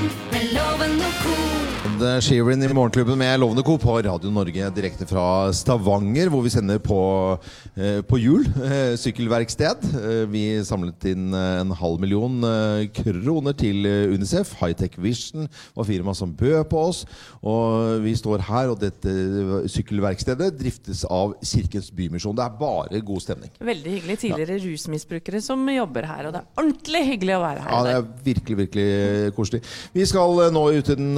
Morgenklubben med Loven og co. The Sheeran i Morgenklubben med Lovende Co. på Radio Norge direkte fra Stavanger, hvor vi sender på, eh, på hjul. Eh, sykkelverksted. Eh, vi samlet inn en halv million kroner til Unicef. Hightech Vision var firma som bød på oss. Og vi står her, og dette sykkelverkstedet driftes av Kirkens Bymisjon. Det er bare god stemning. Veldig hyggelig. Tidligere rusmisbrukere som jobber her. Og det er ordentlig hyggelig å være her. Ja, det er virkelig, virkelig koselig. Vi skal nå ut i den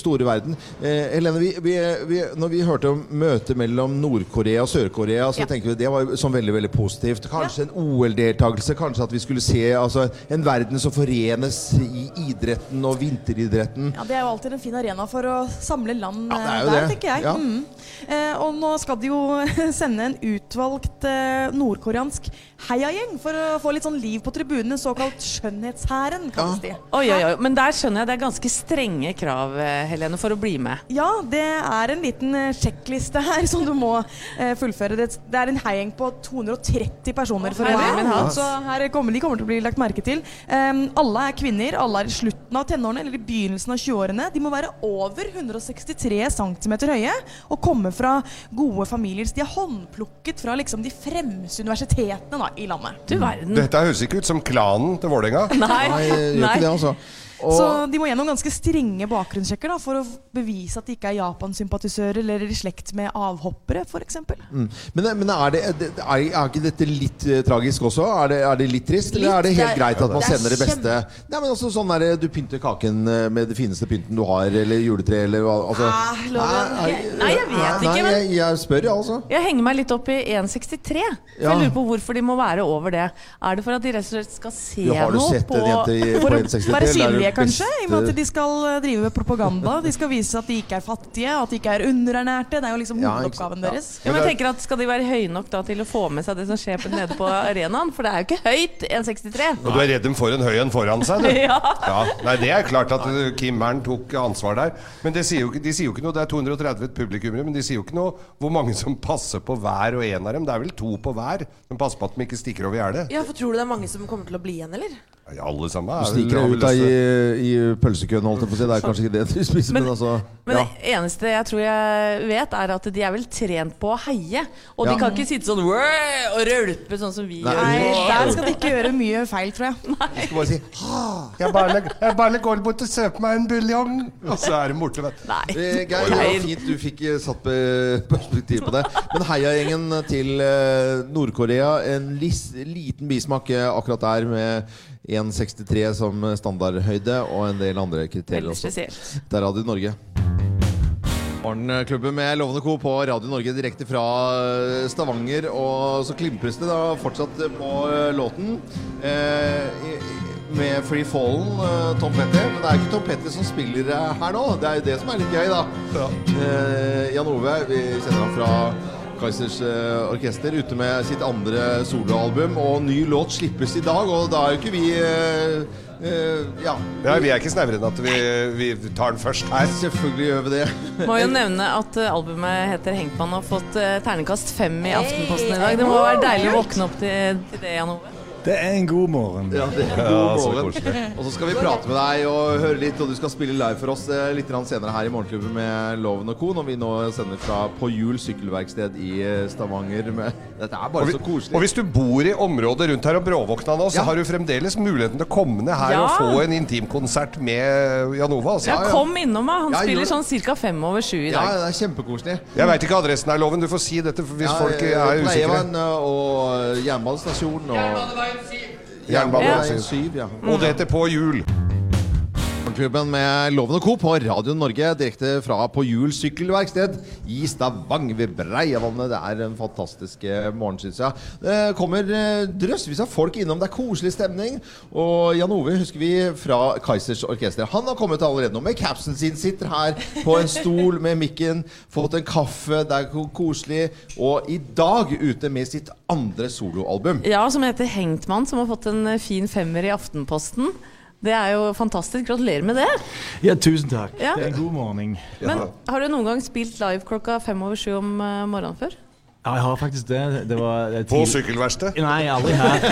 store verden. Eh, Helene, vi, vi, vi, når vi hørte om møtet mellom Nord-Korea og Sør-Korea, så Ja. tenker vi det var sånn veldig veldig positivt. Kanskje en OL-deltakelse. Kanskje at vi skulle se altså, en verden som forenes i idretten og vinteridretten. Ja, Det er jo alltid en fin arena for å samle land Ja, det er eh, jo der, det. tenker jeg. Ja. Mm. Eh, og nå skal de jo sende en utvalgt eh, nordkoreansk heiagjeng for å få litt sånn liv på tribunene. Såkalt Skjønnhetshæren, kalles de. Oi, oi, oi. Men der skjønner jeg det er ganske strenge krav eh, Helene, for å bli med. Ja, det er en liten eh, sjekkliste her som du må eh, fullføre. Det, det er en heigjeng på 230 personer. For min. Så her kommer, de kommer til å bli lagt merke til. Um, alle er kvinner. Alle er i slutten av tenårene eller i begynnelsen av 20-årene. De må være over 163 cm høye og komme fra gode familier. Så de er håndplukket fra liksom, de fremste universitetene da, i landet. Du verden. Dette høres ikke ut som klanen til Vålerenga. Nei. Nei, gjør ikke det, altså. Og, Så de må gjennom ganske strenge bakgrunnssjekker da, for å bevise at de ikke er Japan-sympatisører eller i slekt med avhoppere, f.eks. mm. Men, men er, det, er, er ikke dette litt eh, tragisk også? Er det, er det litt trist, eller er det helt det er- greit at man er sender det beste? Nei, men også sånn der, Du pynter kaken eh, med det fineste pynten du har, eller juletre, eller hva altså, Ah, Nei, er- Nei, jeg vet nei, ikke, men- jeg, jeg spør, ja, altså. Jeg henger meg litt opp i 1,63. For Ja. Jeg lurer på hvorfor de må være over det. Er det for at de rett og slett skal se Du, har du noe sett på på For å 1,63? være synlige, kanskje. I og med at de skal eh, drive med propaganda. De skal vise at de ikke er fattige, at de ikke er underernærte. Det er jo liksom hovedoppgaven deres. Ja, men jeg tenker at Skal de være høye nok da til å få med seg det som skjer på, nede på arenaen? For det er jo ikke høyt, 1,63. Og du er redd dem får en høy en foran seg, du. Ja. Ja, nei, Det er klart at uh, Kim Mern tok ansvar der. Men det sier jo, de sier jo ikke noe Det er 230 publikummere, men de sier jo ikke noe hvor mange som passer på hver og en av dem. Det er vel to på hver som passer på at de ikke stikker over gjerdet. Ja, for Tror du det er mange som kommer til å bli igjen, eller? Ja, alle sammen er vel- i, pølsekøen, holdt jeg på å si. Det er kanskje ikke det du spiser, men, Men- altså Men ja. det eneste jeg tror jeg vet, er at de er vel trent på å heie. Og Ja. de kan ikke sitte sånn og rølpe sånn som vi Nei. gjør. Nei, der skal de ikke gjøre mye feil, tror jeg. Jeg skal bare si Jeg bare, jeg bare går bort og kjøper meg en buljong, og så er det borte. vet du. Eh, Geir, det var fint du fikk eh, satt perspektiv på det. Men heiagjengen til eh, Nord-Korea, en lis, liten bismak eh, akkurat der med 1,63 som standardhøyde og en del andre kriterier også. Det er Radio Norge. Morgenklubben med Lovende Co. på Radio Norge direkte fra eh, Stavanger. Og så klimpres det da fortsatt på eh, låten. Eh, med Free Fallen, eh, Tom Petty. Men det er ikke Tom Petty som spiller her nå. Det er jo det som er litt gøy, da. Eh, Jan Ove, vi kjenner ham fra Kaizers eh, Orkester, ute med sitt andre soloalbum. Og ny låt slippes i dag, og da er jo ikke vi eh, eh, Ja. Ja, vi er ikke snauere enn at vi, vi tar den først her. Selvfølgelig gjør vi det. Må jo nevne at albumet heter 'Hengtmann' og har fått ternekast terningkast fem i Aftenposten i dag. Det må være deilig å våkne opp til, til det, Jan Ove. Det er en god morgen. Ja, det er en god så morgen. koselig. Og så skal vi prate med deg og høre litt, og du skal spille live for oss eh, litt senere her i Morgenklubben med Loven og Co. Når vi nå sender fra På Hjul sykkelverksted i eh, Stavanger. Med, dette er bare vi, så koselig. og hvis du bor i området rundt her og bråvåkna nå, så Ja. har du fremdeles muligheten til å komme ned her Ja. og få en intimkonsert med Janova. Altså. Ja, ja. kom innom da. Han Ja, spiller sånn ca. fem over sju i dag. ja, det er kjempekoselig. Jeg veit ikke adressen her, Loven. Du får si dette hvis Ja, folk eh, er usikre. Pleievann eh, og eh, jernbanestasjon og Jernbaneveien Jernbaneveien 7. Ja. Og dette På hjul. Morgenklubben med Loven og Co. på Radio Norge direkte fra På Hjul sykkelverksted i Stavang ved Breiavannet. Det er en fantastisk eh, morgen, syns jeg. Det kommer eh, drøssevis av folk innom. Det er koselig stemning. Og Jan Ove husker vi fra Kaizers Orkester. Han har kommet allerede nå med capsen sin. Sitter her på en stol med mikken, fått en kaffe. Det er koselig. Og i dag ute med sitt andre soloalbum. Ja, som heter Hengtmann, som har fått en eh, fin femmer i Aftenposten. Det er jo fantastisk. Gratulerer med det. Ja, tusen takk. Ja. Det er en god morgen. Men har du noen gang spilt live klokka fem over sju om eh, morgenen før? Ja, jeg har faktisk det. det, var, det er På sykkelverkstedet? Nei, aldri her.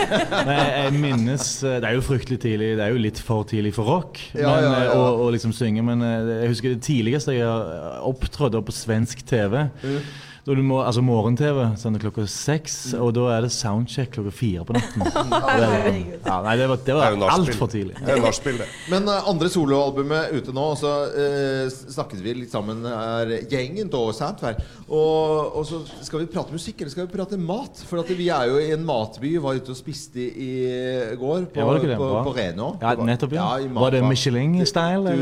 Men jeg, minnes eh, Det er jo fryktelig tidlig. Det er jo litt for tidlig for rock Ja, men, ja, ja. eh, Å, å liksom synge. Men eh, jeg husker det tidligste jeg har opptrådt på svensk TV. Da du må, altså morgen-TV sånn klokka seks, og da er det soundcheck klokka fire på natten. ja, nei, det var, det Det var altfor tidlig. Det er nachspiel, det. Men uh, andre soloalbumet ute nå, og så uh, snakket vi litt sammen her, gjengen til sant vel? Og, og så skal vi prate musikk, eller skal vi prate mat? For at vi er jo i en matby. Var ute og spiste i går på, Ja, var det det? på, på Reno. Ja, nettopp, ja. ja Var det. Michelin-style?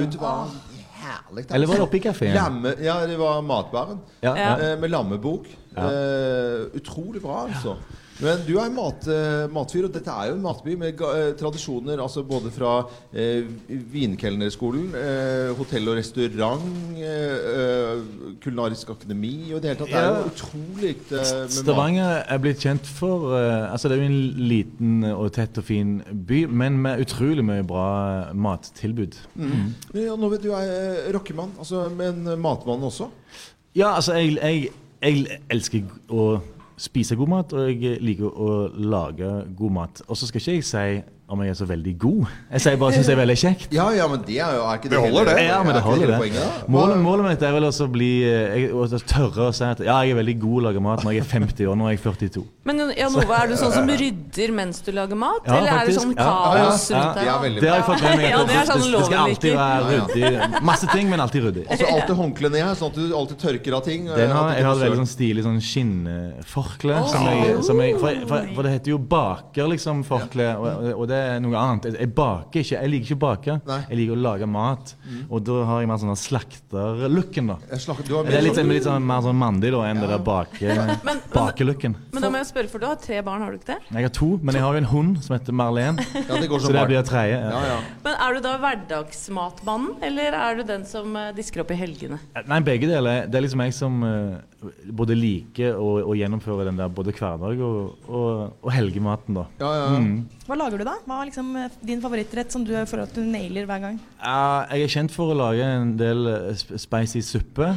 Du, eller? var herlig. Eller var det oppe i kafeen? Ja, det var matbaren. Ja, Ja. Eh, med lammebok. Eh, utrolig bra, altså. Men du er mat, eh, matfyr, og dette er jo en matby med eh, tradisjoner altså både fra eh, Vinkelnerskolen, eh, hotell og restaurant, eh, eh, kulinarisk akademi og i det hele tatt. Det er jo utrolig eh. Stavanger er blitt kjent for Altså Det er jo en liten og tett og fin by, men med utrolig mye bra mattilbud. Ja, nå vet du er rockemann, altså, men matmann også. Ja, altså jeg, jeg, jeg elsker å spise god mat, og jeg liker å lage god mat. Og så skal ikke jeg si om jeg er så veldig god. Jeg sier bare syns jeg er veldig kjekt. Ja, ja, men det er jo er ikke det Det holder, det. Ja, men det holder det. poenget. Målet, målet mitt er vel også å bli eh, jeg, å tørre å si at ja, jeg er veldig god å lage mat når jeg er 50 år. Nå er jeg 42. Men Jan Ove, er du sånn som rydder mens du lager mat? Ja, eller er det sånn kaos ja, ja. rundt deg? Ja, Det har jeg fått med meg. Ja, det sånn det, det skal alltid være Ja, ja. ryddig. Masse ting, men alltid ryddig. Og så alltid håndkle ned her, sånn at du alltid tørker av ting. Den eh, har, jeg har et veldig sånn stilig sånn skinnforkle. som jeg, som jeg, for, for, for det heter jo baker, liksom, forkle, og, og det noe annet. Jeg, jeg baker ikke. Jeg liker ikke å bake. Nei. Jeg liker å lage mat. Og da har jeg mer sånn slakterlooken, da. Jeg du har Det er litt, mer litt sånn, mer sånn mandig da enn det der bake, Men- bakelooken. Men da må jeg spørre, for du har tre barn, har du ikke det? Jeg har to, men jeg har jo en hund som heter Marlene. Ja, det går Så det blir tredje. Ja, Ja. ja. Men er du da hverdagsmatmannen, eller er du den som eh, disker opp i helgene? Nei, begge deler. Det er liksom jeg som eh, både liker å, å gjennomføre den der både hverdag og, og, og helgematen, da. ja, ja. Mm. Hva lager du da? Hva er liksom eh, din favorittrett som du føler at du nailer hver gang? Uh, jeg er kjent for å lage en del eh, sp- spicy suppe.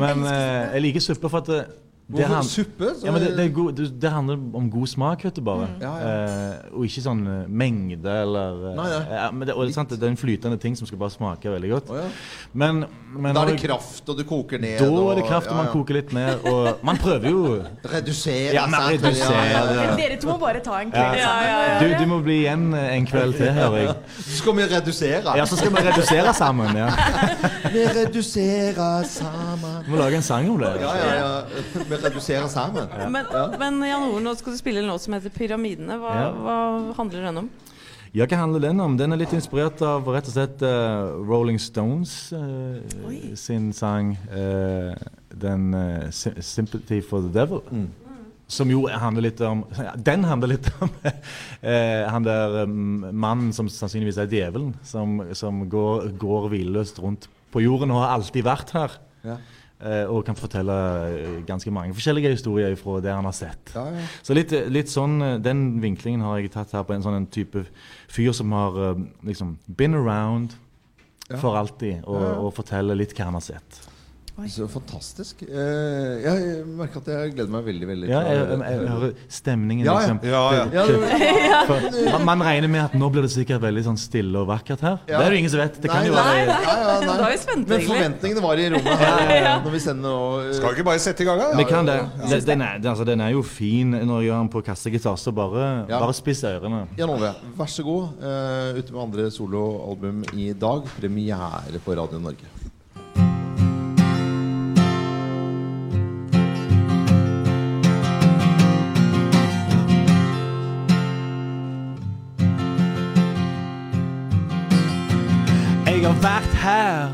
Men eh, jeg liker suppe for at det, han- suppe? Så ja, men det, det, er god, det, handler om god smak, vet du bare. Ja, Eh, og ikke sånn eh, mengde eller eh, Nei. Ja, men det, og det, sant, det er en flytende ting som skal bare smake veldig godt. Oh, ja. Men, men Da er det kraft, og du koker ned. Da og- er det kraft, og man ja, ja. koker litt ned. Og man prøver jo Redusere. Ja, men sant? redusere, Ja, ja, ja. Dere to må bare ta en Ja. kveld sammen. Du, du må bli igjen eh, en kveld til, hører jeg. Så skal vi redusere. Ja, så skal vi redusere sammen. ja Vi reduserer sammen. Vi må lage en sang om det. Ja, ja, ja. Reduserer sammen. Men, men Jan Ove, nå skal du spille en låt som heter 'Pyramidene'. Hva, Ja. hva handler den om? Ja, hva handler den om? Den er litt inspirert av rett og slett uh, Rolling Stones uh, sin sang uh, den 'Sympathy for the Devil'. Som jo handler litt om ja, Den handler litt om eh, han der um, mannen som sannsynligvis er djevelen, som, som går, går hvileløst rundt på jorden og har alltid vært her. Ja. Eh, og kan fortelle eh, ganske mange forskjellige historier fra det han har sett. Ja, ja. Så litt, litt sånn, eh, Den vinklingen har jeg tatt her på en sånn en type fyr som har eh, liksom been around Ja. for alltid, og, og forteller litt hva han har sett. Så fantastisk. Eh, jeg merker at jeg gleder meg veldig veldig Ja, jeg, jeg, jeg hører stemningen, Ja, liksom. Ja, ja. Ja, For, man, man regner med at nå blir det sikkert veldig sånn stille og vakkert her. Ja. Det er det jo ingen som vet. Det kan jo nei, være nei, ja, nei. Men forventningene var i rommet her når vi sender nå Skal vi ikke bare sette i gang, da? Vi kan det. Den, den, er, altså, den er jo fin når jeg gjør den på kassegitar, så bare, Ja. bare spiss ørene. Jan Ove, vær så god. Uh, ute med andre soloalbum i dag. Premiere på Radio Norge. Vært her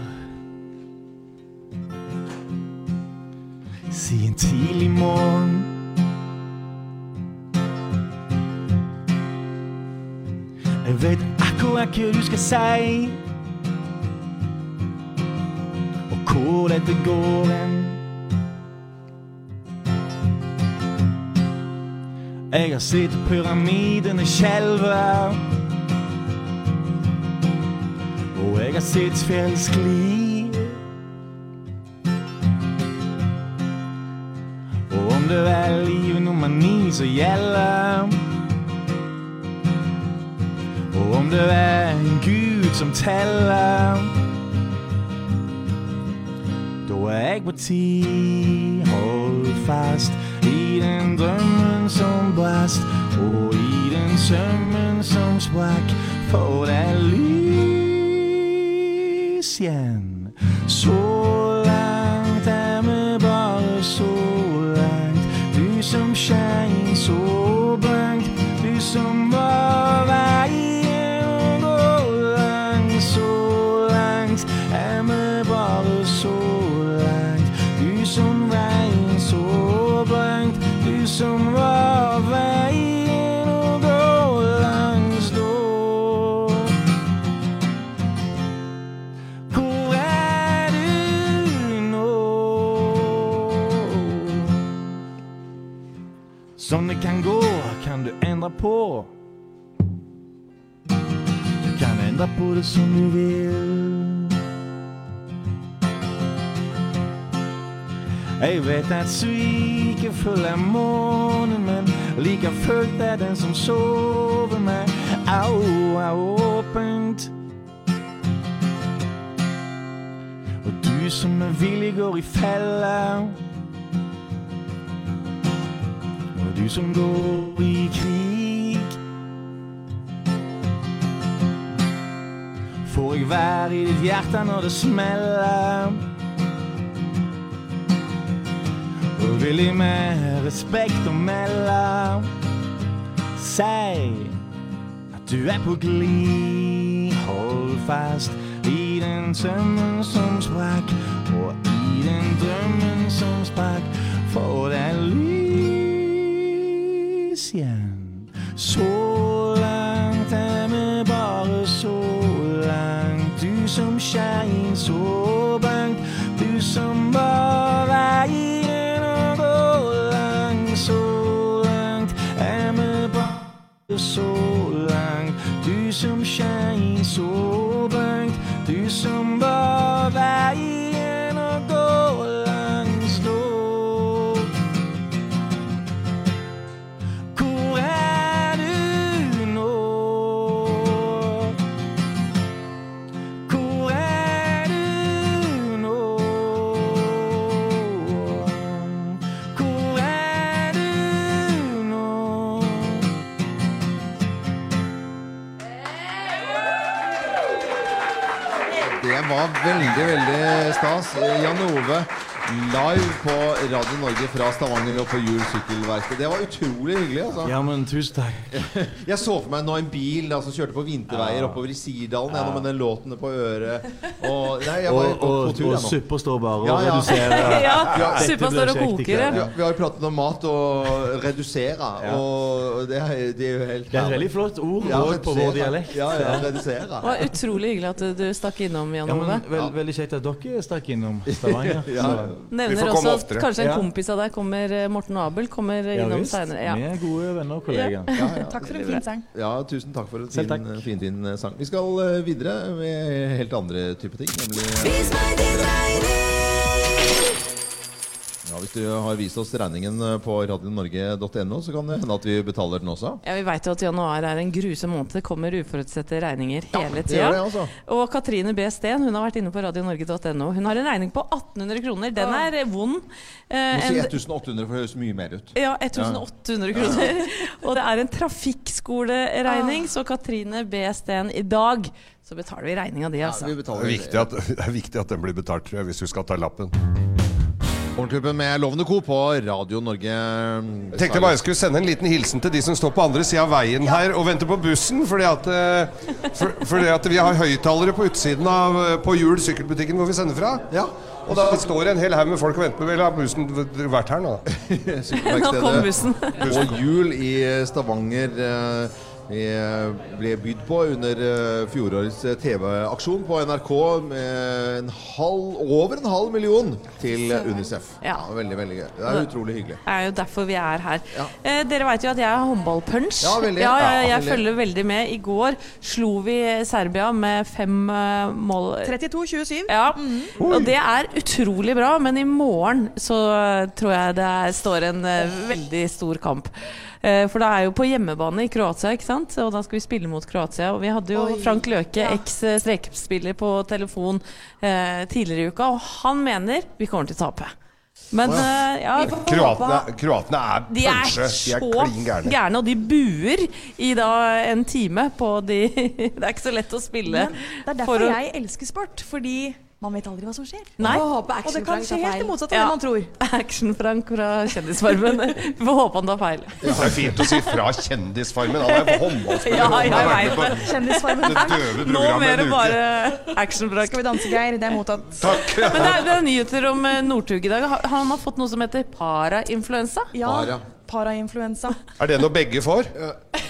siden tidlig morgen. Jeg vet akkurat hva du skal si, og hvor dette går hen. Jeg har sett pyramidene skjelve. Og jeg liv. Og om det er liv nummer ni som gjelder. Og om det er en gud som teller. Da er jeg på ti, hold fast i den drømmen som brast, og i den sømmen som sprakk, for det er lys igjen. Kan på. Du kan endre på det som du vil. Jeg vet at sviket følger månen, men like fullt er den som sover med au åpent. Og du som er villig går i fella. Og du som går i krig. Være i ditt hjerte når det smeller? Og vil de med respekt å melde Si at du er på glid. Hold fast i den sømmen som sprakk, og i den drømmen som sprakk, for det er lys igjen. Så abençoe. Stas. Jan Ove live på Radio Norge fra Stavanger og på Hjul sykkelverksted. Det var utrolig hyggelig. altså. Ja, men tusen takk. Jeg så for meg nå en bil da, som kjørte på vinterveier oppover i Sirdalen ja. med den låten på øret. Og, nei, jeg var Og, på, og, tur og jeg suppa står bare og Ja, ja. reduserer. Ja, suppa står og koker. ja. Vi har jo pratet om mat og redusere, og det det er jo helt Det er et veldig flott ord Ja, på vår dialekt. Ja, ja, redusere. Det var utrolig hyggelig at du stakk innom, Jan Ove. Veldig kjekt at dere stakk innom Stavanger. Ja. Nevner også at kanskje en Ja. kompis av deg kommer, eh, Morten Abel, kommer Ja innom seinere. Ja. Vi er gode venner og kollegaer. Takk for en fin sang. Ja, tusen takk for en fin, takk. fin, fin sang. Vi skal eh, videre med helt andre type ting. Nemlig Vis meg din regning. Ja, Hvis du har vist oss regningen eh, på radionorge.no, så kan det hende at vi betaler den også. Ja, Vi vet jo at januar er en grusom måned. Det kommer uforutsette regninger hele Det tida. altså. Og Katrine B. Steen hun har vært inne på radionorge.no. Hun har en regning på 1800 kroner. Den er vond. Eh, Du må si 1800, for det høres mye mer ut. Ja, 1800 kroner. Og det er en trafikkskoleregning, så Katrine B. Steen, i dag så betaler vi regninga di, Ja, altså. vi Det er, viktig at, det er viktig at den blir betalt, tror jeg, hvis du skal ta lappen. Morgenklubben med Lovende Co. på Radio Norge. Jeg tenkte bare jeg skulle sende en liten hilsen til de som står på andre sida av veien her og venter på bussen. Fordi at, eh, for, fordi at vi har høyttalere på utsiden av eh, På Hjul sykkelbutikken hvor vi sender fra. Ja. Og da står det en hel haug med folk og venter på Vel, har bussen vært her nå? Nå kom bussen. Og jul i Stavanger. Vi eh, ble bydd på under eh, fjorårets eh, TV-aksjon på NRK med en halv, over en halv million til Unicef. Ja. veldig, veldig gøy. Det er utrolig hyggelig. Det er jo derfor vi er her. Ja. Eh, dere vet jo at jeg er håndballpunch. Ja, veldig. Ja, jeg, jeg følger veldig med. I går slo vi Serbia med fem uh, mål. 32-27. Ja, og det er utrolig bra, men i morgen så tror jeg det står en uh, veldig stor kamp. Eh, For det er jo på hjemmebane i Kroatia, ikke sant? og da skal vi spille mot Kroatia. Og vi hadde jo Oi, Frank Løke, ja. eks-strekespiller, på telefon eh, tidligere i uka, og han mener vi kommer til å tape. Men oh, ja, ja Kroatene, kroatene er de er. De er så klin gærne. gærne, og de buer i da en time på de Det er ikke så lett å spille. Men det er for derfor å- jeg elsker sport, fordi man vet aldri hva som skjer. Nei. Og det kan skje helt det motsatte av Ja. det man tror. Action-Frank fra Kjendisfarmen. Vi får håpe han tar feil. Det er fint å si fra Kjendisfarmen. Han er håndballspiller. Ja, jeg vet det. Kjendisfarmen. det Nå mer bare Action-Frank. Skal vi danse, Geir? Det er mottatt. Takk. Men det er, det er nyheter om eh, Northug i dag. Han- har fått noe som heter parainfluensa. Ja. Para. Parainfluensa. Er det noe begge får?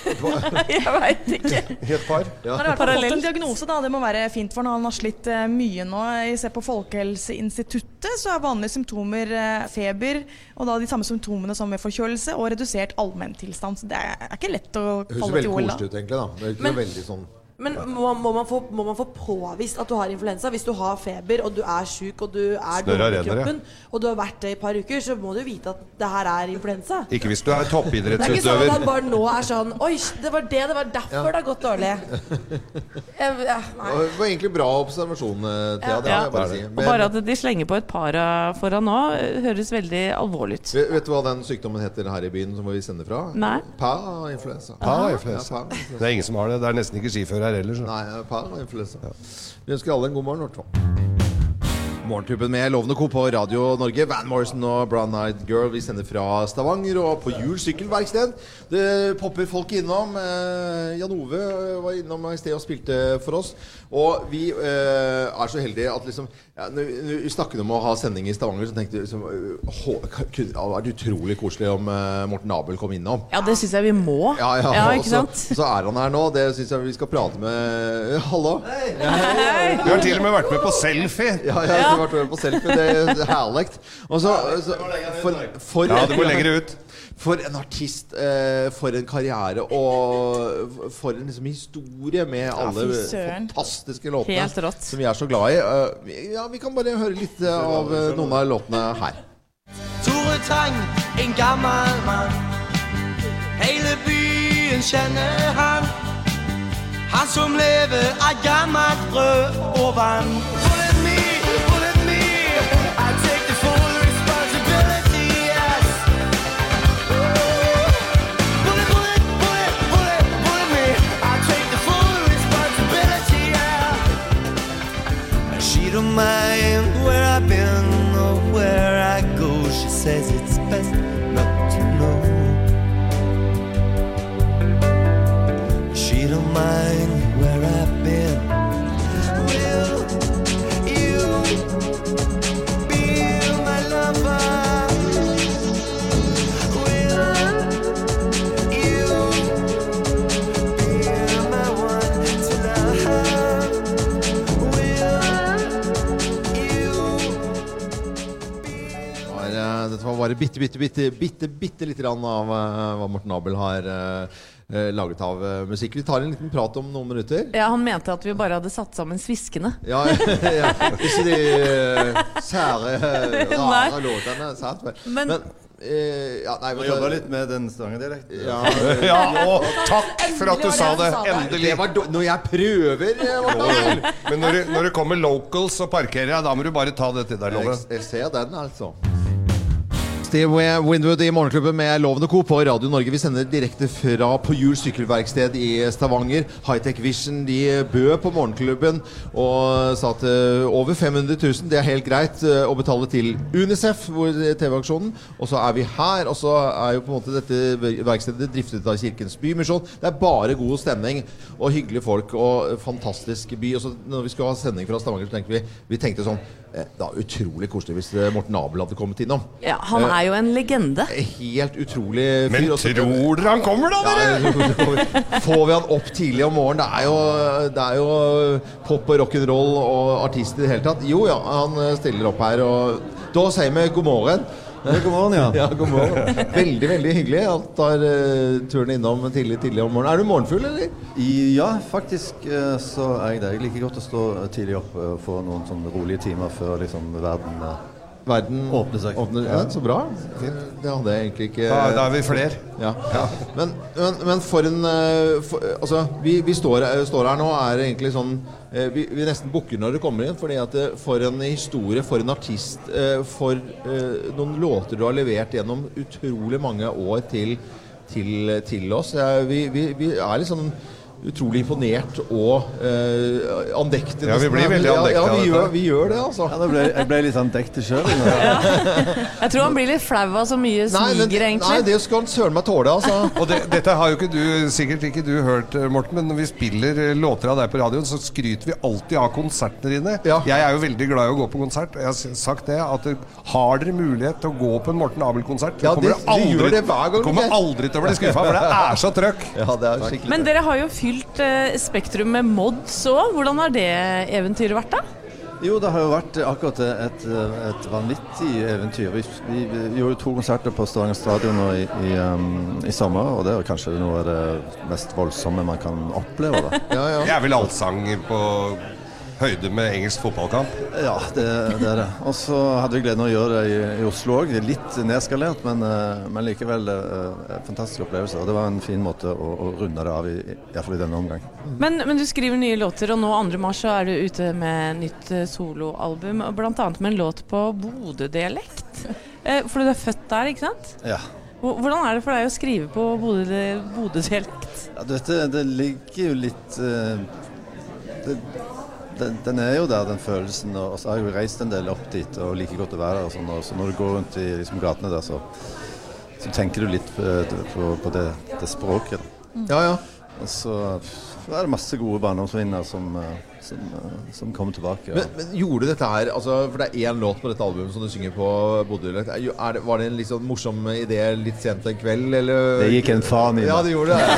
Jeg veit ikke. Helt par. Ja. Han har fått en diagnose, da. Det må være fint for han. Han har slitt eh, mye nå. Jeg ser på Folkehelseinstituttet, så er vanlige symptomer eh, feber, og da de samme symptomene som ved forkjølelse, og redusert allmenntilstand. Så det er, ikke lett å høres falle veldig til OL, da. koselig ut, egentlig. da. Det er ikke Men- veldig sånn Men må, må, man få, må man få påvist at du har influensa? Hvis du har feber, og du er sjuk, og du er dårlig i kroppen, ja. og du har vært det i et par uker, så må du vite at det her er influensa. Ikke hvis du er Det er ikke sånn at han bare nå er sånn Oi, det var det, det var derfor det har gått dårlig. Jeg, ja, nei. Det var egentlig bra observasjon, eh, Thea. Det Ja. jeg bare si. Og bare at de slenger på et para foran nå, høres veldig alvorlig ut. Vet, vet du hva den sykdommen heter her i byen som vi sender fra? Nei. Pa-influensa. Ja, pa Det er ingen som har det. Det er nesten ikke skiføre her heller. Så. Nei, parainfluensa. Vi ønsker alle en god morgen. i hvert fall. Morgentuben med Lovende Co. på Radio Norge. Van Morrison og Brown Eyed Girl. Vi sender fra Stavanger og på Hjul sykkelverksted. Det popper folk innom. Eh, Jan Ove var innom i sted og spilte for oss. Og vi eh, er så heldige at liksom ja, når vi- snakket om å ha sending i Stavanger, så tenkte vi liksom, eh, kunne- Det hadde vært utrolig koselig om eh, Morten Abel kom innom. Ja, det syns jeg vi må. Ja, ja, ja ikke sant? så er han her nå. Det syns jeg vi skal prate med Hallo? hei Du har til og med vært med på selfie. Ja, jeg har vært med på selfie. Det er herlig. Og så, så for, for, Ja, du må lenger ut. For en artist, eh, for en karriere, og for en liksom historie med alle fantastiske låtene som vi er så glad i. Eh, ja, Vi kan bare høre litt eh, av noen av låtene her. Tore Tang, en gammel mann. Hele byen kjenner han. Han som lever av gammelt brød og vann. Don't mind where I've been or where I go. She says it's bitte, bitte, bitte, bitte, bitte lite grann av eh, hva Morten Abel har eh, eh, laget av musikk. Vi tar en liten prat om noen minutter. Ja, Han mente at vi bare hadde satt sammen Sviskene. Ja, ja, ikke de sære, rare låtene. Sant? Men- Men eh, ja, nei, Må vet jobbe litt med den stangedialekten. Ja, Ja, og takk for at du sa det. det Endelig. var do når jeg prøver, Morten Men når, du- når det kommer locals og parkerer, jeg, da må du bare ta det til deg, Jeg, jeg ser den, altså. Steve Winwood i Morgenklubben med Lovende Co. på Radio Norge. Vi sender direkte fra på Hjul sykkelverksted i Stavanger. Hightech Vision de bød på Morgenklubben og sa at eh, over 500 000 det er helt greit eh, å betale til Unicef, hvor TV-aksjonen. Og så er vi her, og så er jo på en måte dette verkstedet driftet av Kirkens Bymisjon. Det er bare god stemning og hyggelige folk og fantastisk by. Og så når vi skulle ha sending fra Stavanger, så tenkte vi, vi tenkte sånn eh, Det er utrolig koselig hvis eh, Morten Abel hadde kommet innom. Ja, Han Eh, er jo en legende. Helt utrolig fyr. Men tror dere han kommer, da, dere? Ja, Får vi han opp tidlig om morgenen? Det er jo, det er jo pop og rock'n'roll og artist i det hele tatt. Jo ja, han eh, stiller opp her, og da sier vi god morgen. God morgen, ja. Ja, god morgen. Veldig, veldig hyggelig. Han tar uh, turen innom tidlig, tidlig om morgenen. Er du morgenfugl, eller? Ja, faktisk eh, så er jeg det. Jeg liker godt å stå tidlig opp eh, og få noen sånne rolige timer før liksom verden eh, Verden Åpner seg. Åpner, ja, så bra. Det hadde jeg egentlig ikke Da, da er vi flere. Ja. Men, men, men for en eh, for, Altså, vi, vi står, eh, står her nå er egentlig sånn eh, vi, vi nesten bukker når det kommer inn. Fordi at for en historie, for en artist, for noen låter du har levert gjennom utrolig mange år til, til, til oss. Vi, vi, vi er litt sånn utrolig imponert og eh, andektig. Ja, vi blir veldig andektige Ja, ja vi, gjør, vi gjør det, altså. Ja, det ble, jeg ble litt andektig sjøl. Ja. Jeg tror han blir litt flau av så mye smiger, egentlig. nei, det skal han søren meg tåle, altså. Og det, dette har jo ikke du, sikkert ikke du hørt, eh, Morten, men når vi spiller eh, låter av deg på radioen, så skryter vi alltid av konsertene dine. Ja. Jeg er jo veldig glad i å gå på konsert, og jeg har sagt det at eh, har dere mulighet til å gå på en Morten Abel-konsert, Ja, kommer det- dere aldri, det hver gang, kommer aldri til å bli skuffa, for det er så trøkk. Ja, det er skikkelig Men dere har jo fylt eh, Spektrum med mods òg. Hvordan har det eventyret vært, da? Jo, det har jo vært akkurat et, et vanvittig eventyr. Vi, vi, vi gjorde to konserter på Stavanger stadion nå i, i, um, i sommer, og det er kanskje noe av det mest voldsomme man kan oppleve. Da. Ja, ja. Det er vel allsang på høyde med engelsk fotballkamp. Ja, det, det er det. Og så hadde vi gleden av å gjøre det i, i Oslo òg. Litt nedskalert, men, eh, men likevel eh, fantastisk opplevelse. Og det var en fin måte å, å runde det av i, i, hvert fall i denne omgang. Men, men du skriver nye låter, og nå 2. mars så er du ute med nytt eh, soloalbum. Bl.a. med en låt på Bodø-dialekt. Eh, For du er født der, ikke sant? Ja. Hvordan er det for deg å skrive på Bodø- Bodø-dialekt? Ja, dette, det ligger jo litt uh, det, den, den er jo der, den følelsen. Og så har jeg jo reist en del opp dit og liker godt å være der. Og sånn, og så når du går rundt i liksom, gatene der, så, så tenker du litt på, på, på det, det språket. Da. ja, ja. Og så er det masse gode barndomsminner som, eh, som, eh, som kom tilbake. Men, men gjorde du dette her altså, For det er én låt på dette albumet som du synger på det- Var det en litt sånn morsom idé litt sent en kveld, eller? Det gikk en faen i Ja, det gjorde det.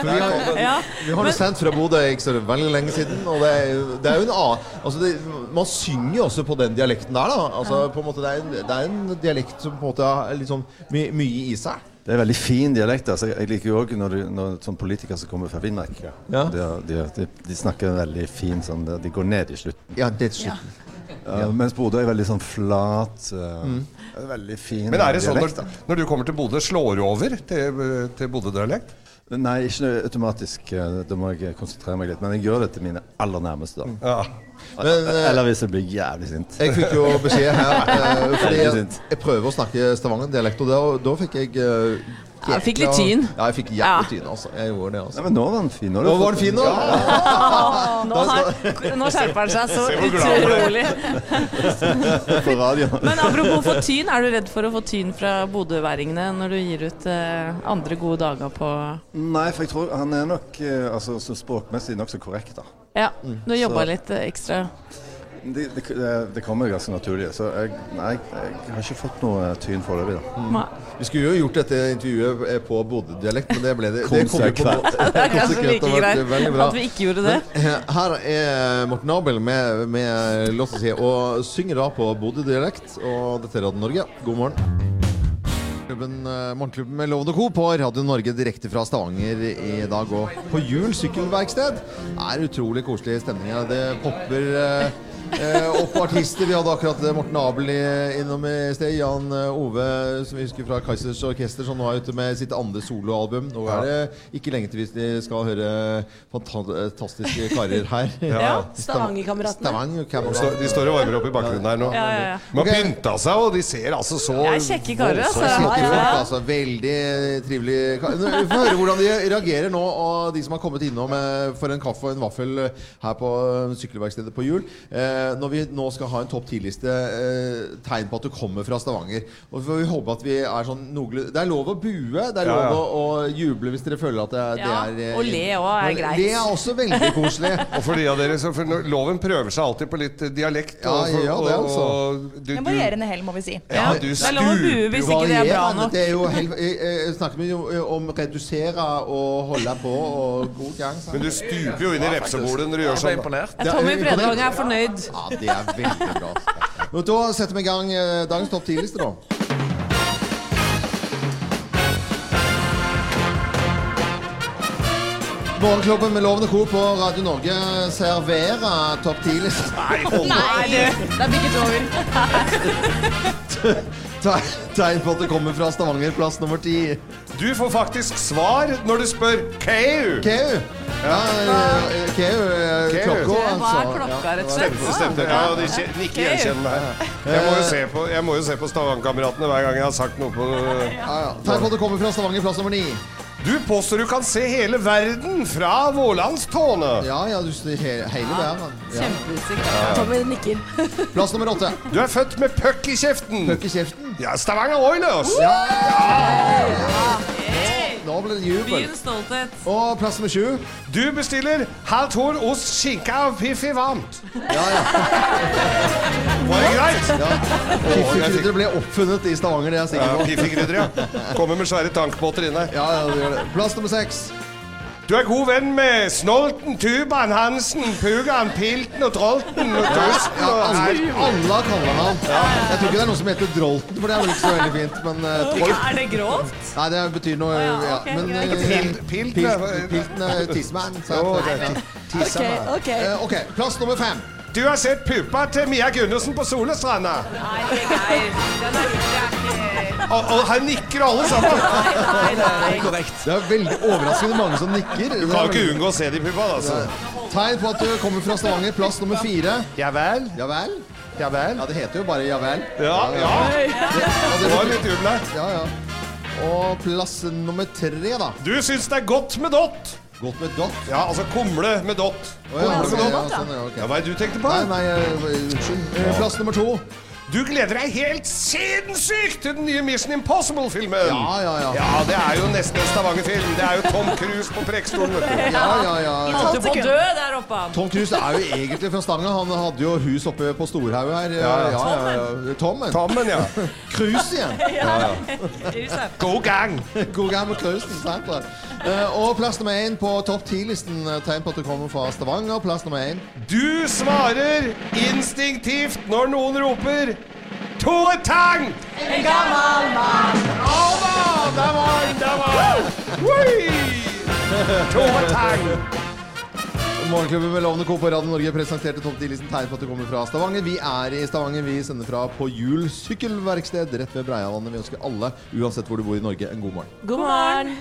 For vi har, Ja. vi har jo sendt fra Bodø ikke så veldig lenge siden, og det er, det er jo en annen altså det, Man synger jo også på den dialekten der, da. Altså, på en måte, det, er en, det er en dialekt som på en måte har litt sånn my, mye i seg. Det er veldig fin dialekt. Altså. Jeg liker jo òg når, når sånn politikere som kommer fra Finnmark. Ja. De, de, de, de snakker veldig fint sånn De går ned i slutten. Ja, det er slutten. Ja, mens Bodø er veldig sånn flat. eh, det er Veldig fin Men er det sånn dialekt. når, når du kommer til Bodø, slår du over til, til Bodø-dialekt? Nei, ikke automatisk. eh, Da må jeg konsentrere meg litt. Men jeg gjør det til mine aller nærmeste. da. Ja. Men, eh, Eller hvis jeg blir jævlig sint. Jeg fikk jo beskjed her eh, fordi jeg, jeg prøver å snakke Stavanger-dialekt, og da, da fikk jeg eh, jeg fikk litt tyn. Ja, jeg fikk jævlig tyn. Altså. Jeg gjorde det, Nei, altså. men nå var den fin. Nå, Nå var den fin, nå! Nå, har, nå skjerper han seg så utrolig. på radio. Men apropos få tyn, er du redd for å få tyn fra bodøværingene når du gir ut eh, andre gode dager på Nei, for jeg tror han er nok eh, altså, så språkmessig nokså korrekt. da. Ja, du har jobba litt eh, ekstra. Det, det, det kommer ganske naturlig. Så jeg, nei, jeg har ikke fått noe tyn foreløpig. da. Vi skulle jo gjort dette intervjuet eh, på Bodø-dialekt, men det ble det. Det kom på. Det er kanskje like greit at vi ikke gjorde det. Men, Her er Morten Abel med, med låta si, og synger da på Bodø-dialekt. Og dette er Radio Norge. God morgen. Klubben, eh, Morgenklubben med Loven og Co. på Radio Norge direkte fra Stavanger i dag. Og på Jul sykkelverksted er utrolig koselig stemning her. Det popper eh, eh, opp artister. Vi hadde akkurat eh, Morten Abel i, innom i sted. Jan eh, Ove, som vi husker fra Kaizers Orkester, som nå er ute med sitt andre soloalbum. Nå er det ikke lenge til hvis vi skal høre fantastiske karer her. Ja. Stavangerkameratene. Stavanger De Cameron. står- De står og varmer opp i bakgrunnen her nå. Ja, ja, ja. De har pynta seg, og de ser altså så Jeg er kjekke karer, altså. Så kjekke Ja, ja. altså. Veldig trivelig kar- Vi får høre hvordan de reagerer nå, og de som har kommet innom eh, for en kaffe og en vaffel eh, her på eh, sykkelverkstedet på Jul. Eh, eh, når vi nå skal ha en topp ti-liste, eh, tegn på at du kommer fra Stavanger. Og vi håpe at vi er sånn noenlunde Det er lov å bue, det er Ja, lov ja. å, å juble hvis dere føler at det, det er eh, og le også er greit. Det er også veldig koselig. Og for de av dere som for Loven prøver seg alltid på litt eh, dialekt. Ja, og, for- ja, det og, altså. og, En du, varierende hell, må vi si. ja, du Det er lov å bue hvis ikke det er bra nok. Det er jo hel, jeg, jeg snakker jo om redusere og holde på og god gang. men du stuper jo inn i vepsebolet når du gjør sånn. imponert. Er Tommy Bredvang er fornøyd. Ja, det er veldig bra. Og da setter vi i gang eh, dagens topp 10-liste, da. Morgenklubben med Lovende Co. på Radio Norge serverer topp 10-liste. Nei, du! Det er bikket over. Tegn på at det kommer fra Stavanger, plass nummer ti. Du får faktisk svar når du spør Kau. K.U. Ja, K.U. Keu eh, klokka, Hva er altså. klokka, rett og slett? Det stemte. Ja, de nikker gjenkjennende her. Jeg må jo se på, jeg må jo se på Stavangerkameratene hver gang jeg har sagt noe på Ja, ja. Tegn på at det kommer fra Stavanger, plass nummer 9. Du påstår du kan se hele verden fra Vårlandstårnet. Ja, ja, du ser he hele verden. Ja. Kjempeutsikt. Tommy nikker. Plass nummer åtte. Du er født med puck i kjeften. Puck i kjeften. Ja, Stavanger Oilers. Nå ble det jubel. Byens stolthet. Og plass nummer sju. Du bestiller halvt horn ost, skinke og Piffi varmt. Ja, ja. Var det greit? ja. Piffikrydder ble oppfunnet i Stavanger, det er jeg sikker på. Piffi-krydder, ja. Kommer med svære tankbåter inn her. Ja, ja, det gjør det. Plass nummer 6. Du er god venn med Snolten, Tuban, Hansen, Pugan, Pilten og Trolten og Tusten Ja, og alle, alle kaller han Jeg tror ikke det er noe som heter Drolten, for det er vel ikke så veldig fint. Men uh, Er det grovt? Nei, det betyr noe ja, ja, Men uh, Pilt- pilt- Pilt- Pilten er Tissman. så- Å, det er Ja. Ok, ok. Eh, Ok, plass nummer fem. Du har sett puppa til Mia Gundersen på Solestranda. Nei, Geir. Den er ikke Og, og her nikker alle sammen. Nei, nei. Korrekt. Det er veldig overraskende mange som nikker. Du kan jo ikke unngå å se de puppa, da. Altså. Tegn på at du kommer fra Stavanger. Plass nummer 4. Ja vel? Ja vel? Ja vel? Ja, det heter jo bare ja vel. Ja, ja. Det var litt jubel her. Ja, ja. Og plass nummer tre, da. Du syns det er godt med dott? Godt med dott. Ja, altså kumle med dott. Oh, ja, Kumle med ja, sånn, ja, okay. Ja, hva er det du tenkte på? Nei, nei, eh, unnskyld. Eh, Plass nummer to. Du gleder deg helt sinnssykt til den nye Mission Impossible-filmen. Ja, ja, ja. Ja, det er jo nesten en Stavanger-film. Det er jo Tom Cruise på prekestolen. Ja, ja, ja. Holdt på å dø der oppe? Tom Cruise er jo egentlig fra Stanga. Han hadde jo hus oppe på Storhaug her. Ja, ja. ja, ja. Tommen. Tommen, ja. Cruise igjen. Huset. God gang. God gammel Cruisen. sant Eh, Og plass nummer én på topp ti-listen. eh, Tegn på at du kommer fra Stavanger. Plass nummer én. Du svarer instinktivt når noen roper Tore Tang! En gammel mann. Ja da! Der var han, Der var han. Tore Tang. Morgenklubben med Lovende Co. på Radio Norge presenterte topp 10-listen tegn på at du kommer fra Stavanger. Vi er i Stavanger. Vi sender fra På Hjul sykkelverksted rett ved Breiavannet. Vi ønsker alle, uansett hvor du bor i Norge, en god morgen. God morgen.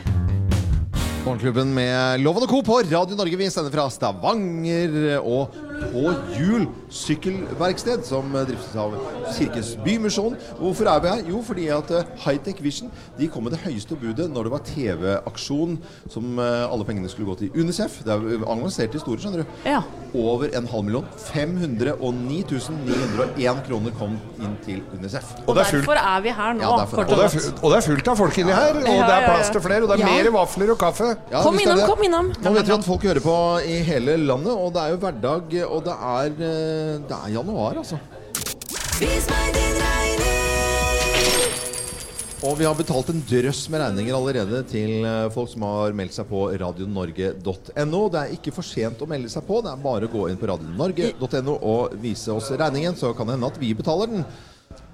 Morgenklubben med Loven og Co. på Radio Norge. Vi sender fra Stavanger og På Hjul sykkelverksted, som driftes av Kirkens Bymisjon. Hvorfor er vi her? Jo, fordi at eh, Hightech Vision de kom med det høyeste budet når det var TV-aksjon som eh, alle pengene skulle gå til Unicef. Det er avanserte historie, skjønner du. Ja. Over en halv million. 509 901 kroner kom inn til Unicef. Og og er. Derfor er vi her nå. Ja, derfor er Og det, er fullt, og det er fullt av folk inni her, og Ja, det er plass til flere. Og det er Ja. mer vafler og kaffe. Ja, Kom innom, kom innom. Nå vet vi at folk hører på i hele landet, og det er jo hverdag, og det er, eh, det er januar, altså. Vis meg din regning. Og vi har betalt en drøss med regninger allerede til eh, folk som har meldt seg på radionorge.no. Det er ikke for sent å melde seg på, det er bare å gå inn på radionorge.no og vise oss regningen, så kan det hende at vi betaler den.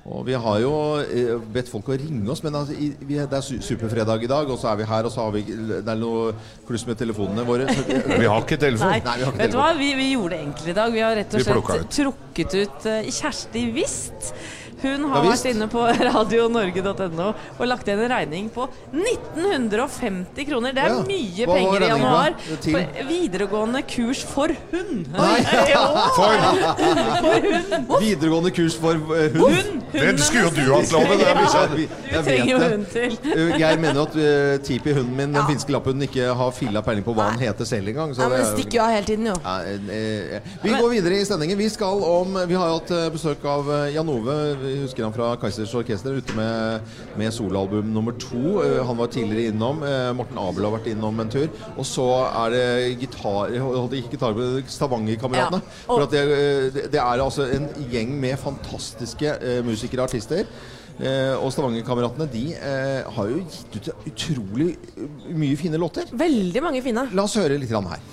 Og vi har jo eh, bedt folk å ringe oss, men altså, i, vi, det er superfredag i dag, og så er vi her, og så har vi Det er noe kluss med telefonene våre. Vi har ikke telefon. Nei, Nei, vi har ikke vet du hva vi, vi gjorde egentlig i dag? Vi har rett og slett trukket ut eh, Kjersti Wist Hun har vært inne på radionorge.no og lagt igjen en regning på 1950 kroner. Det er Ja. mye Hva penger i januar. For videregående kurs for hund. Nei. ja. For for hund. videregående kurs for eh, hund. Hund. Det skulle jo du hatt loven. Ja, Jeg Du jeg trenger jo vet det. hund til. Uh, Geir mener jo at uh, Tipi, hunden min, den finske lapphunden, ikke har filla peiling på hva han heter selv engang. så Ja, men jo- stikker jo av hele tiden, jo. Ja, eh, eh, vi går videre i sendingen. Vi skal om Vi har jo hatt eh, besøk av eh, Jan Ove. Vi husker han fra Kaizers Orkester ute med, med soloalbum nummer to. Eh, Han var tidligere innom. Eh, Morten Abel har vært innom en tur. Og så er det gitar holdt Ikke gitar, Stavanger-kameratene. Ja. For at det, eh, det det er altså en gjeng med fantastiske musikere og artister. Eh, og Stavanger-kameratene de eh, har jo gitt ut utrolig mye fine låter. Veldig mange fine. La oss høre litt her.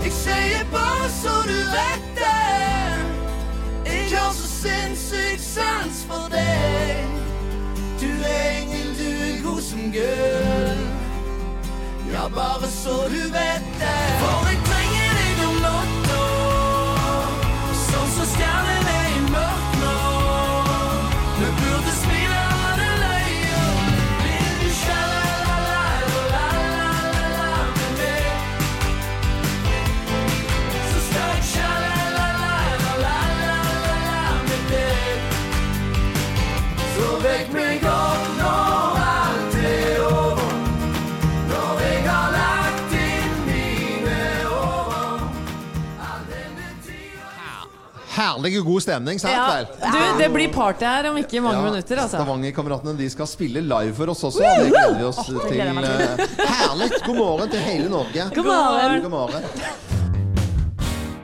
Jeg sier bare så du vet det har så sinnssykt sans for deg. Du engel, du er god som gull Ja, bare så du vet det. For jeg Herlig god stemning, sant Ja. vel? Du, det blir party her om ikke mange Ja, minutter, altså. Stavanger-kameratene de skal spille live for oss også. Det gleder vi oss oh, til. eh, Herlig! God morgen til hele Norge. God morgen. God morgen.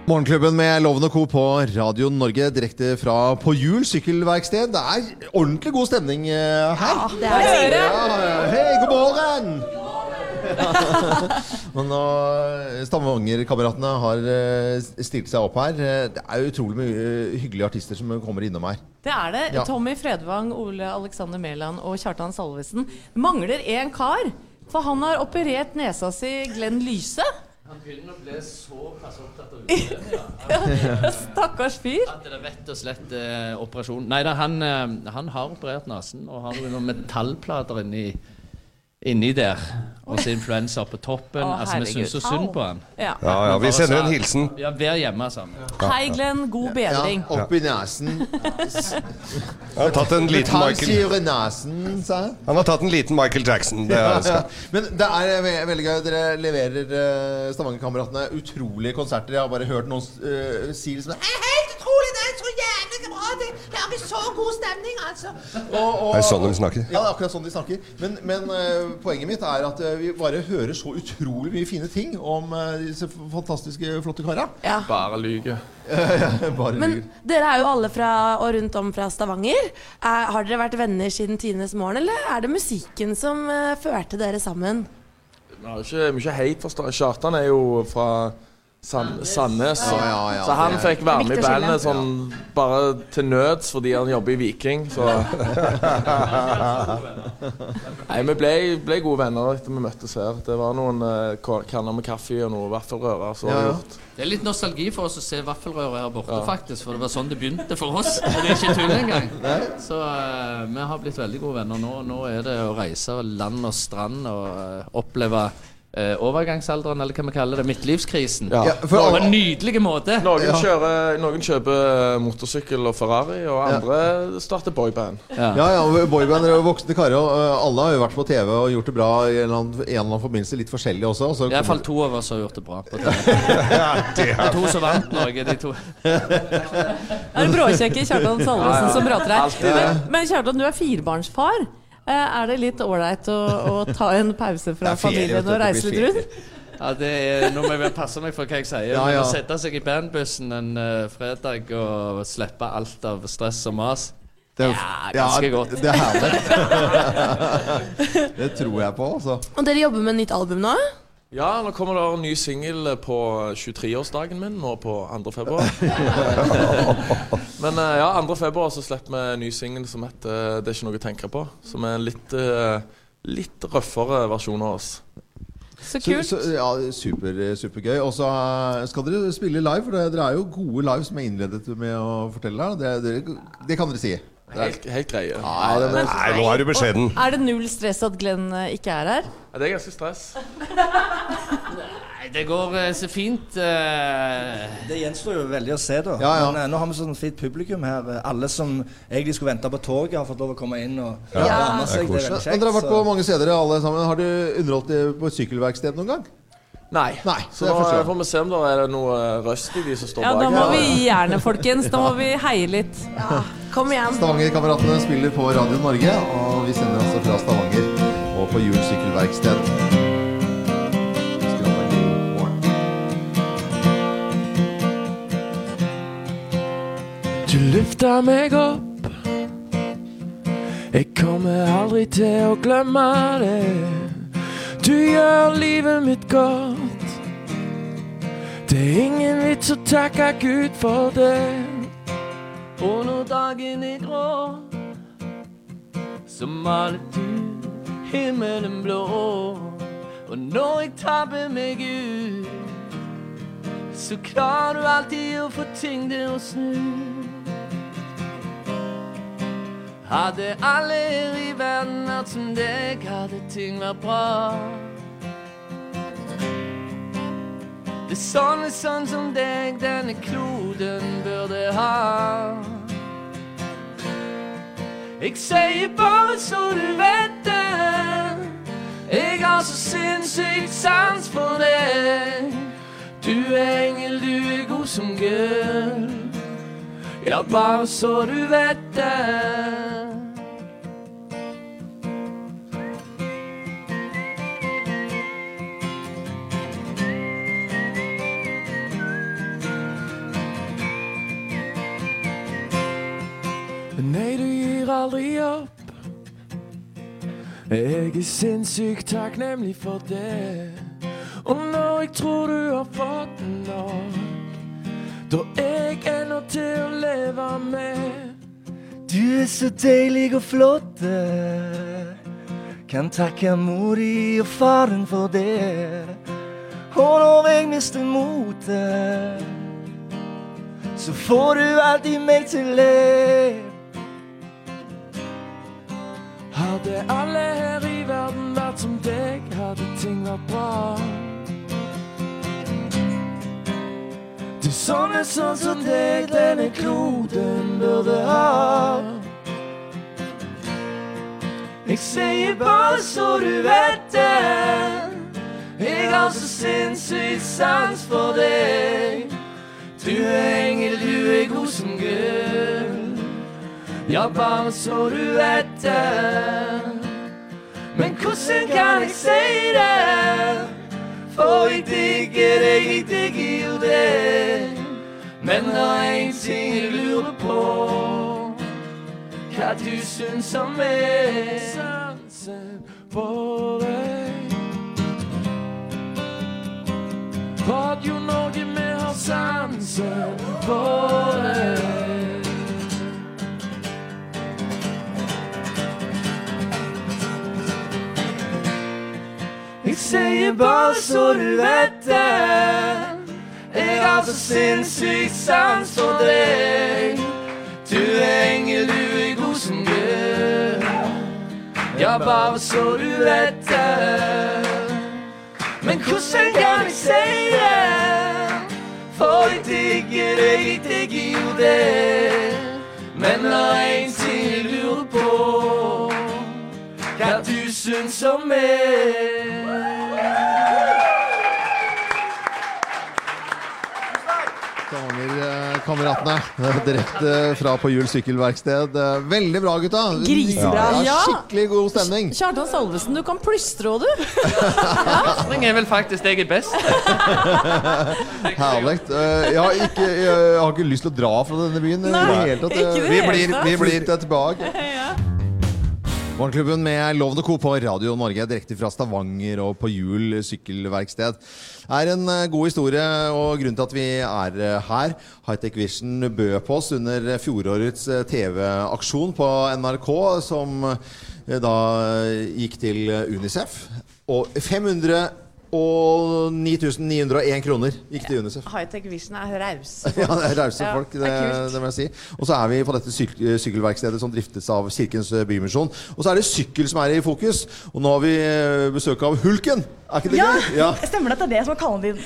Morgenklubben med Loven og Co. på Radio Norge direkte fra På Hjul sykkelverksted. Det er ordentlig god stemning eh, her. Det er det. Ja, hei, god morgen! Og nå Stavanger-kameratene har eh, stilt seg opp her. Eh, Det er utrolig mye eh, hyggelige artister som kommer innom her. Det er det. Ja. Tommy Fredvang, Ole Alexander Mæland og Kjartan Salvesen. Mangler én kar. For han har operert nesa si Glenn Lyse. Han begynner å bli så opptatt av Stakkars fyr. at det er rett og slett eh, operasjon. Nei da, han, eh, han har operert nesen og har noen metallplater inni, inni der. Og så influensa på toppen. Å, altså, vi syns så synd på han. Ja. Ja, ja, vi sender en hilsen. Ja, vær hjemme sammen. Hei, Glenn. God bedring. Ja, opp i nesen. Han har tatt en liten Michael, nesen, sa jeg. han har tatt en liten Michael Jackson. Det er, ja. Men det er ve veldig gøy. Dere leverer uh, Stavanger-kameratene utrolige konserter. Jeg har bare hørt noen uh, si liksom «Det er Helt utrolig! Det er så jævlig bra! Det det er så god stemning, altså! Og, og, Det er sånn de snakker. Ja, det er akkurat sånn de snakker. Men, men eh, poenget mitt er at eh, vi bare hører så utrolig mye fine ting om eh, disse fantastiske, flotte karene. Ja. Bare lyge. bare Men lyver. dere er jo alle fra, og rundt om fra Stavanger. Er, har dere vært venner siden tidenes morgen, eller er det musikken som eh, førte dere sammen? Vi har ikke mye hate for Sta- Kjartan er jo fra San Sandnes. Ja, ja, ja, så han er- fikk være med i bandet sånn bare til nøds fordi han jobber i Viking. Så Nei, vi ble, ble gode venner etter vi møttes her. Det var noen uh, kanner med kaffe og noe vaffelrører. Så Ja, ja. gjort. Det er litt nostalgi for oss å se vaffelrøret her borte, Ja. faktisk. For det var sånn det begynte for oss. Og det er ikke tull engang. Så eh, vi har blitt veldig gode venner nå. Nå er det å reise land og strand og eh, oppleve eh, overgangsalderen, eller hva vi kaller det, midtlivskrisen. Ja. Ja, for På en nydelig måte. Noen, Ja. kjører, noen kjøper motorsykkel og Ferrari, og andre starter boyband. Ja. Ja, ja, boyband jo voksne karer. og, øh, alle har jo vært på TV og gjort det bra i en eller annen, en eller annen forbindelse. Litt forskjellig også. og så I hvert fall kommer- to av oss har gjort det bra. På TV. Det er to som vant Norge, de to. Det er bråkjekke Kjartan Salvesen som prater her. Det. Men, men Kjartan, du er firebarnsfar. Eh, Er det litt ålreit å, å ta en pause fra ferie, familien og reise litt rundt? Ja, det er, Nå må jeg passe meg for hva jeg sier. Ja, ja. å sette seg i bandbussen en uh, fredag og slippe alt av stress og mas Det Ja, ganske godt. Det er herlig. det tror jeg på, altså. Og dere jobber med nytt album nå? Ja, nå kommer det en ny singel på 23-årsdagen min nå på 2. februar. Men eh, ja, 2. februar så slipper vi en ny singel som heter eh, 'Det er ikke noe å tenke på'. Som er en litt, eh, litt røffere versjon av oss. Så kult. Så, ja, super, supergøy. Og så eh, skal dere spille live, for dere er jo gode live, som jeg innledet med å fortelle her. Det, det, det kan dere si. Helt, helt greie. Ja, det, er- Nei, nå er du beskjeden. Er det null stress at Glenn eh, ikke er her? Ja, det er ganske stress. Nei, det går eh, så fint. eh. Det gjenstår jo veldig å se, da. Ja, ja. Men eh, nå har vi sånn fint publikum her. Eh, Alle som egentlig skulle vente på toget, har fått lov å komme inn og Ja. varme seg. Det er veldig kjekt. dere har vært så- på mange steder, alle sammen. Har du underholdt dere på sykkelverksted noen gang? Nei. Nei, Så da får vi se om det er noe eh, røst i de som står Ja, bak. da må her. vi gi jernet, folkens. Da må vi heie litt. Ja, Kom igjen. Stavangerkameratene spiller på Radio Norge, og vi sender altså fra Stavanger og på Hjul sykkelverksted. Du løfta meg opp. Jeg kommer aldri til å glemme det. Du gjør livet mitt godt. Det er ingen vits å takke Gud for det. Og når dagen er grå, så maler du himmelen blå. Og når jeg tabber meg ut, så klarer du alltid å få ting til å snu. Hadde alle i verden vært som deg, hadde ting vært bra. Det er sånne sånn som deg denne kloden burde ha. Jeg sier bare så du vet det. Jeg har så sinnssykt sans for deg. Du er engel, du er god som gull. Ja, bare så du vet det. Nei, du gir aldri opp. Jeg er sinnssykt takknemlig for det. Og når jeg tror du har fått nok, da er nå til å leve med. Du er så deilig og flott. eh. Kan takke mor og faren for det. Og når jeg mister motet, så får du alltid meg til le. Hadde alle her i verden vært som deg, hadde ting vært bra. Sånne sånn som deg denne kloden burde ha. Jeg sier bare så du vet det. Jeg har så sinnssykt sans for deg. Du er engel, du er god som gull. Ja, bare så du vet det. Men hvordan kan jeg si det? For digger deg, jeg digger jo deg. Men det er en ting jeg lurer på. Hva du syns om meg. Sansen for deg. Radio Norge, vi har sansen for deg. Sier bare så du vet det. Jeg har så sinnssykt sans for deg. Du er engel, du er god som Gud. Ja, bare så du vet det. Men hvordan kan jeg si det? For jeg digger deg, jeg digger jo det. Men det en ting jeg på. Hva du syns om meg. Stavangerkameratene. Direkte fra på Jul sykkelverksted. Veldig bra, gutta. Grisebra. Ja, skikkelig god stemning. Kjartan Salvesen, du kan plystre òg, du. Jeg er vel faktisk jeg er best. Herlig. Eh, Jeg har, ikke, jeg har ikke lyst til å dra fra denne byen. i Nei, det hele tatt. vi blir, vi blir tilbake. Morgenklubben med Loven og Co. på Radio Norge direkte fra Stavanger og på Hjul sykkelverksted. er en eh, god historie, og grunnen til at vi er eh, her Hightech Vision bød på oss under fjorårets eh, TV-aksjon på NRK, som da gikk til Unicef. Og 500 Og 9901 kroner gikk til Unicef. Hightech Vision er rause Ja, det er rause Ja, folk, det, det er kult. det må jeg si. Og så er vi på dette syk sykkelverkstedet som driftes av Kirkens Bymisjon. Og så er det sykkel som er i fokus. Og nå har vi eh, besøk av Hulken. Er ikke det Ja, gøy? Ja. Stemmer det at det er det som er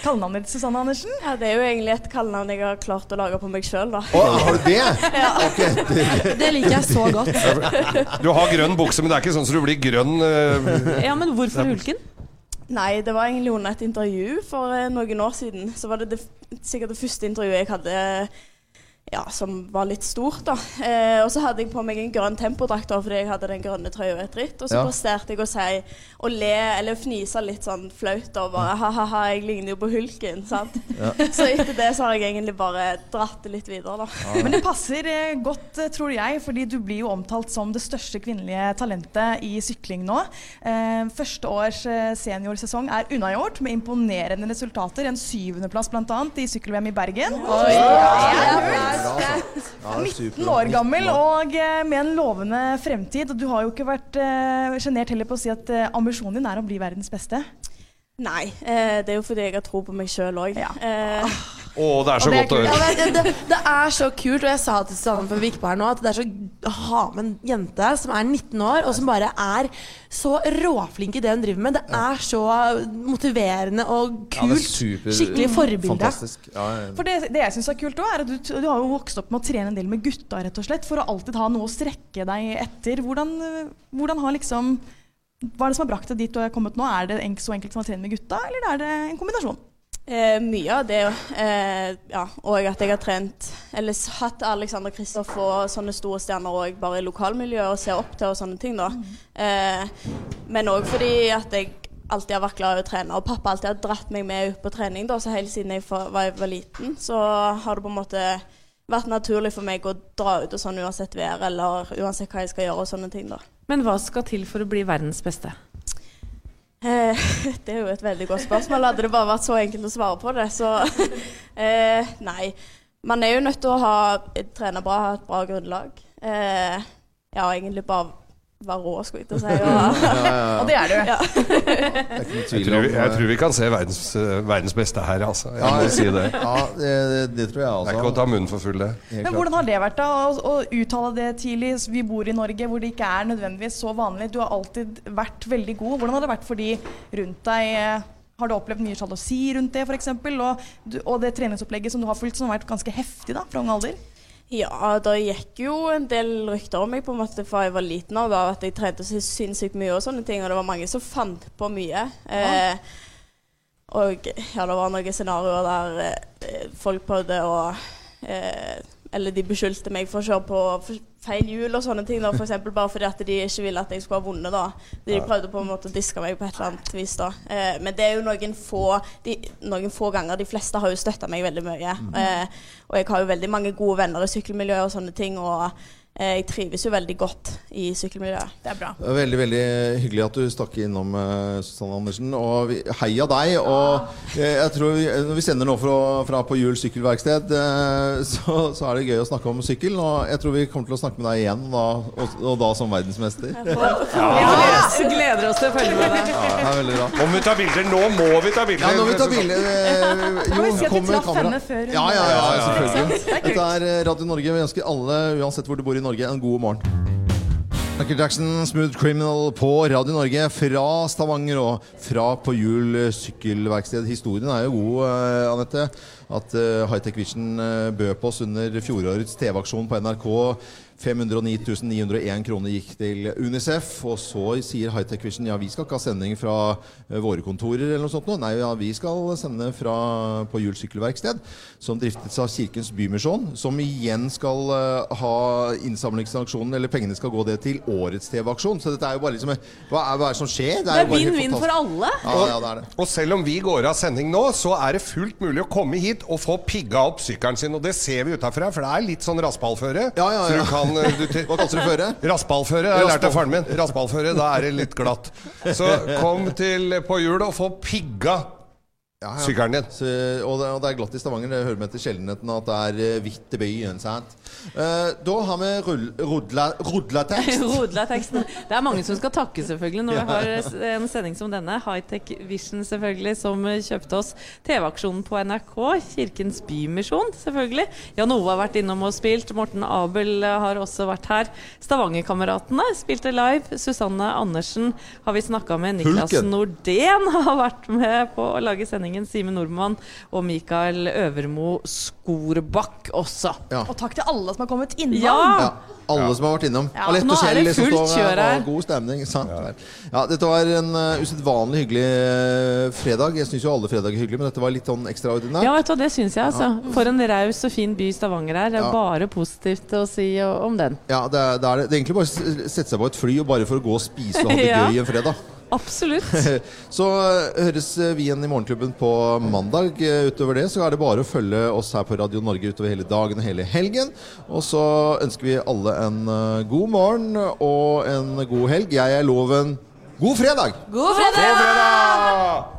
kallenavnet ditt- Susanne Andersen? Ja, Det er jo egentlig et kallenavn jeg har klart å lage på meg sjøl, da. Å, har du det? Ja. Okay. det- Det liker jeg så godt. Du har grønn bukse, men det er ikke sånn så du blir grønn. uh... Ja, men hvorfor Hulken? Nei, det var egentlig under et intervju for eh, noen år siden. Så var det, det sikkert det første intervjuet jeg hadde ja, som var litt stort, da. Eh, og så hadde jeg på meg en grønn tempodrakt fordi jeg hadde den grønne trøya et ritt. Og så Ja. presterte jeg å si og le eller fnise litt sånn flaut bare ha-ha-ha, jeg ligner jo på Hulken, sant. Ja. Så etter det så har jeg egentlig bare dratt det litt videre, da. Men det passer eh, godt, eh, tror jeg, fordi du blir jo omtalt som det største kvinnelige talentet i sykling nå. Eh, første års eh, seniorsesong er unnagjort med imponerende resultater. En syvendeplass bl.a. i sykkel-VM i Bergen. Oi. Ja, Bra, altså. Ja, 19 år gammel og eh, med en lovende fremtid. Og du har jo ikke vært uh, sjenert heller på å si at eh, ambisjonen din er å bli verdens beste. Nei, eh, det er jo fordi jeg har tro på meg sjøl òg. Eh, Å, det er så det er godt å kult. høre. Ja, det, det, det er så kult, og jeg sa til Susanne før vi gikk på her nå, at det er så å ha med en jente som er 19 år, og som bare er så råflink i det hun driver med. Det er så motiverende og Ja, det er kult. super- Skikkelig forbilde. Fantastisk. Ja, ja. For det, det jeg syns er kult òg, er at du, du har jo vokst opp med å trene en del med gutta, rett og slett, for å alltid ha noe å strekke deg etter. Hvordan, hvordan har liksom Hva er det som har brakt deg dit du er kommet nå? Er det så enkelt som å trene med gutta, eller er det en kombinasjon? Eh, mye av det, eh, ja, og at jeg har trent Eller hatt Alexander Kristoff og sånne store stjerner òg bare i lokalmiljøet og ser opp til og sånne ting, da. Eh, men òg fordi at jeg alltid har vært glad i å trene, og pappa alltid har dratt meg med ut på trening, da, så helt siden jeg var, var liten, så har det på en måte vært naturlig for meg å dra ut og sånn uansett vær eller uansett hva jeg skal gjøre og sånne ting, da. Men hva skal til for å bli verdens beste? Eh, det er jo et veldig godt spørsmål. Hadde det bare vært så enkelt å svare på det, så eh, Nei. Man er jo nødt til å ha trene bra, ha et bra grunnlag. Eh, ja, egentlig bare være rå, skulle jeg til å si. Og, Ja, ja, ja. og det er du. Ja. Jeg tror, vi, jeg tror vi kan se verdens, eh, verdens beste her, altså. Jeg Ja, må si det. Ja, det, det, det tror jeg Det altså. er ikke å ta munnen for full, det. Men hvordan har det vært da, å, å uttale det tidlig? Vi bor i Norge hvor det ikke er nødvendigvis så vanlig. Du har alltid vært veldig god. Hvordan har det vært for de rundt deg? Eh, Har du opplevd mye sjalusi rundt det, f.eks.? Og, og det treningsopplegget som du har fulgt, som har vært ganske heftig da, fra ung alder? Ja, det gikk jo en del rykter om meg på en måte fra jeg var liten av, at jeg trente så sinnssykt mye og sånne ting, og det var mange som fant på mye. Eh, og ja, det var noen scenarioer der eh, folk prøvde å eh, Eller de beskyldte meg for å kjøre på feil hjul og sånne ting, da, for eksempel, bare fordi at de ikke ville at jeg skulle ha vunnet. da. De Ja. prøvde på en måte å diske meg på et eller annet vis. da. Eh, men det er jo noen få, de, noen få ganger. De fleste har jo støtta meg veldig mye. Eh, og jeg har jo veldig mange gode venner i sykkelmiljøet og sånne ting. Og jeg trives jo veldig godt i sykkelmiljøet. Det er bra. Det er Veldig veldig hyggelig at du stakk innom, uh, Susanne Andersen. Og vi, heia deg. Og eh, jeg tror vi, når vi sender nå fra, fra På Hjul sykkelverksted, eh, så, så er det gøy å snakke om sykkel. Og jeg tror vi kommer til å snakke med deg igjen, da, og, og da som verdensmester. Vi gleder oss til å følge med deg. Ja, det er veldig bra. Må vi ta bilder? Nå må vi ta bilder! Ja, nå må vi ta bilder. Jo, kom med kamera. før Ja, ja, ja, Ja, ja, ja. selvfølgelig. Er. Dette er eh, Radio Norge. Vi ønsker alle, uansett hvor du bor i Norge, en god morgen. Michael Jackson, 'Smooth Criminal' på Radio Norge fra Stavanger og fra På Hjul sykkelverksted. Historien er jo god, eh, Anette. At eh, Hightech Vision eh, bød på oss under fjorårets TV-aksjon på NRK. 509 901 kroner gikk til Unicef. Og så sier Hightech Vision ja, vi skal ikke ha sending fra eh, våre kontorer. eller noe sånt. noe. Nei, ja, vi skal sende fra På Hjul sykkelverksted, som driftes av Kirkens Bymisjon. Som igjen skal eh, ha innsamlingsaksjonen, eller pengene skal gå det til årets TV-aksjon. Så dette er jo bare liksom Hva er, hva er det som skjer? Det er vinn-vinn for alle. Ja, ja, det er det. Og selv om vi går av sending nå, så er det fullt mulig å komme hit og få pigga opp sykkelen sin. Og det ser vi utafra, for det er litt sånn raspallføre. Ja, ja, Så ja. du kan eh, du, Hva kalte du føre? Raspallføre. Det jeg lærte av faren min. Raspallføre, da er det litt glatt. Så kom til på hjul og få pigga Ja, ja. sykkelen din. Så, og, det, og det er glatt i Stavanger. Det hører med til sjeldenheten at det er eh, hvitt i byen. Sant? Uh, da har vi rodlatekst. Rodla-teksten. Det er mange som skal takke, selvfølgelig, når Ja. vi har en sending som denne. Hightech Vision, selvfølgelig, som kjøpte oss TV-aksjonen på NRK. Kirkens Bymisjon, selvfølgelig. Jan Ove har vært innom og spilt. Morten Abel eh, har også vært her. Stavangerkameratene spilte live. Susanne Andersen har vi snakka med. Niklas Hulken. Nordén har vært med på å lage sendingen. Simen Nordmann og Mikael Øvermo Skorbakk også. Ja. Og takk til alle som har kommet innom. Ja! Ja, alle som har vært innom. Ja, Alette nå og er Kjell det fullt står her. kjør her. og God stemning. Sant? Ja. dette var en uh, usedvanlig hyggelig eh, fredag. Jeg syns jo alle fredager er hyggelige, men dette var litt sånn ekstraordinært. Ja, vet du det syns jeg. altså. For en raus og fin by Stavanger er. Det er Ja. bare positivt å si om den. Ja, det er, det, er, det. det er egentlig bare å sette seg på et fly og bare for å gå og spise og ha det Ja. gøy en fredag. Absolutt. så eh, høres eh, vi igjen i Morgenklubben på mandag. Eh, Utover det så er det bare å følge oss her på Radio Norge utover hele dagen og hele helgen. Og så ønsker vi alle en god morgen og en god helg. Jeg er Loven. God fredag! God fredag! God fredag!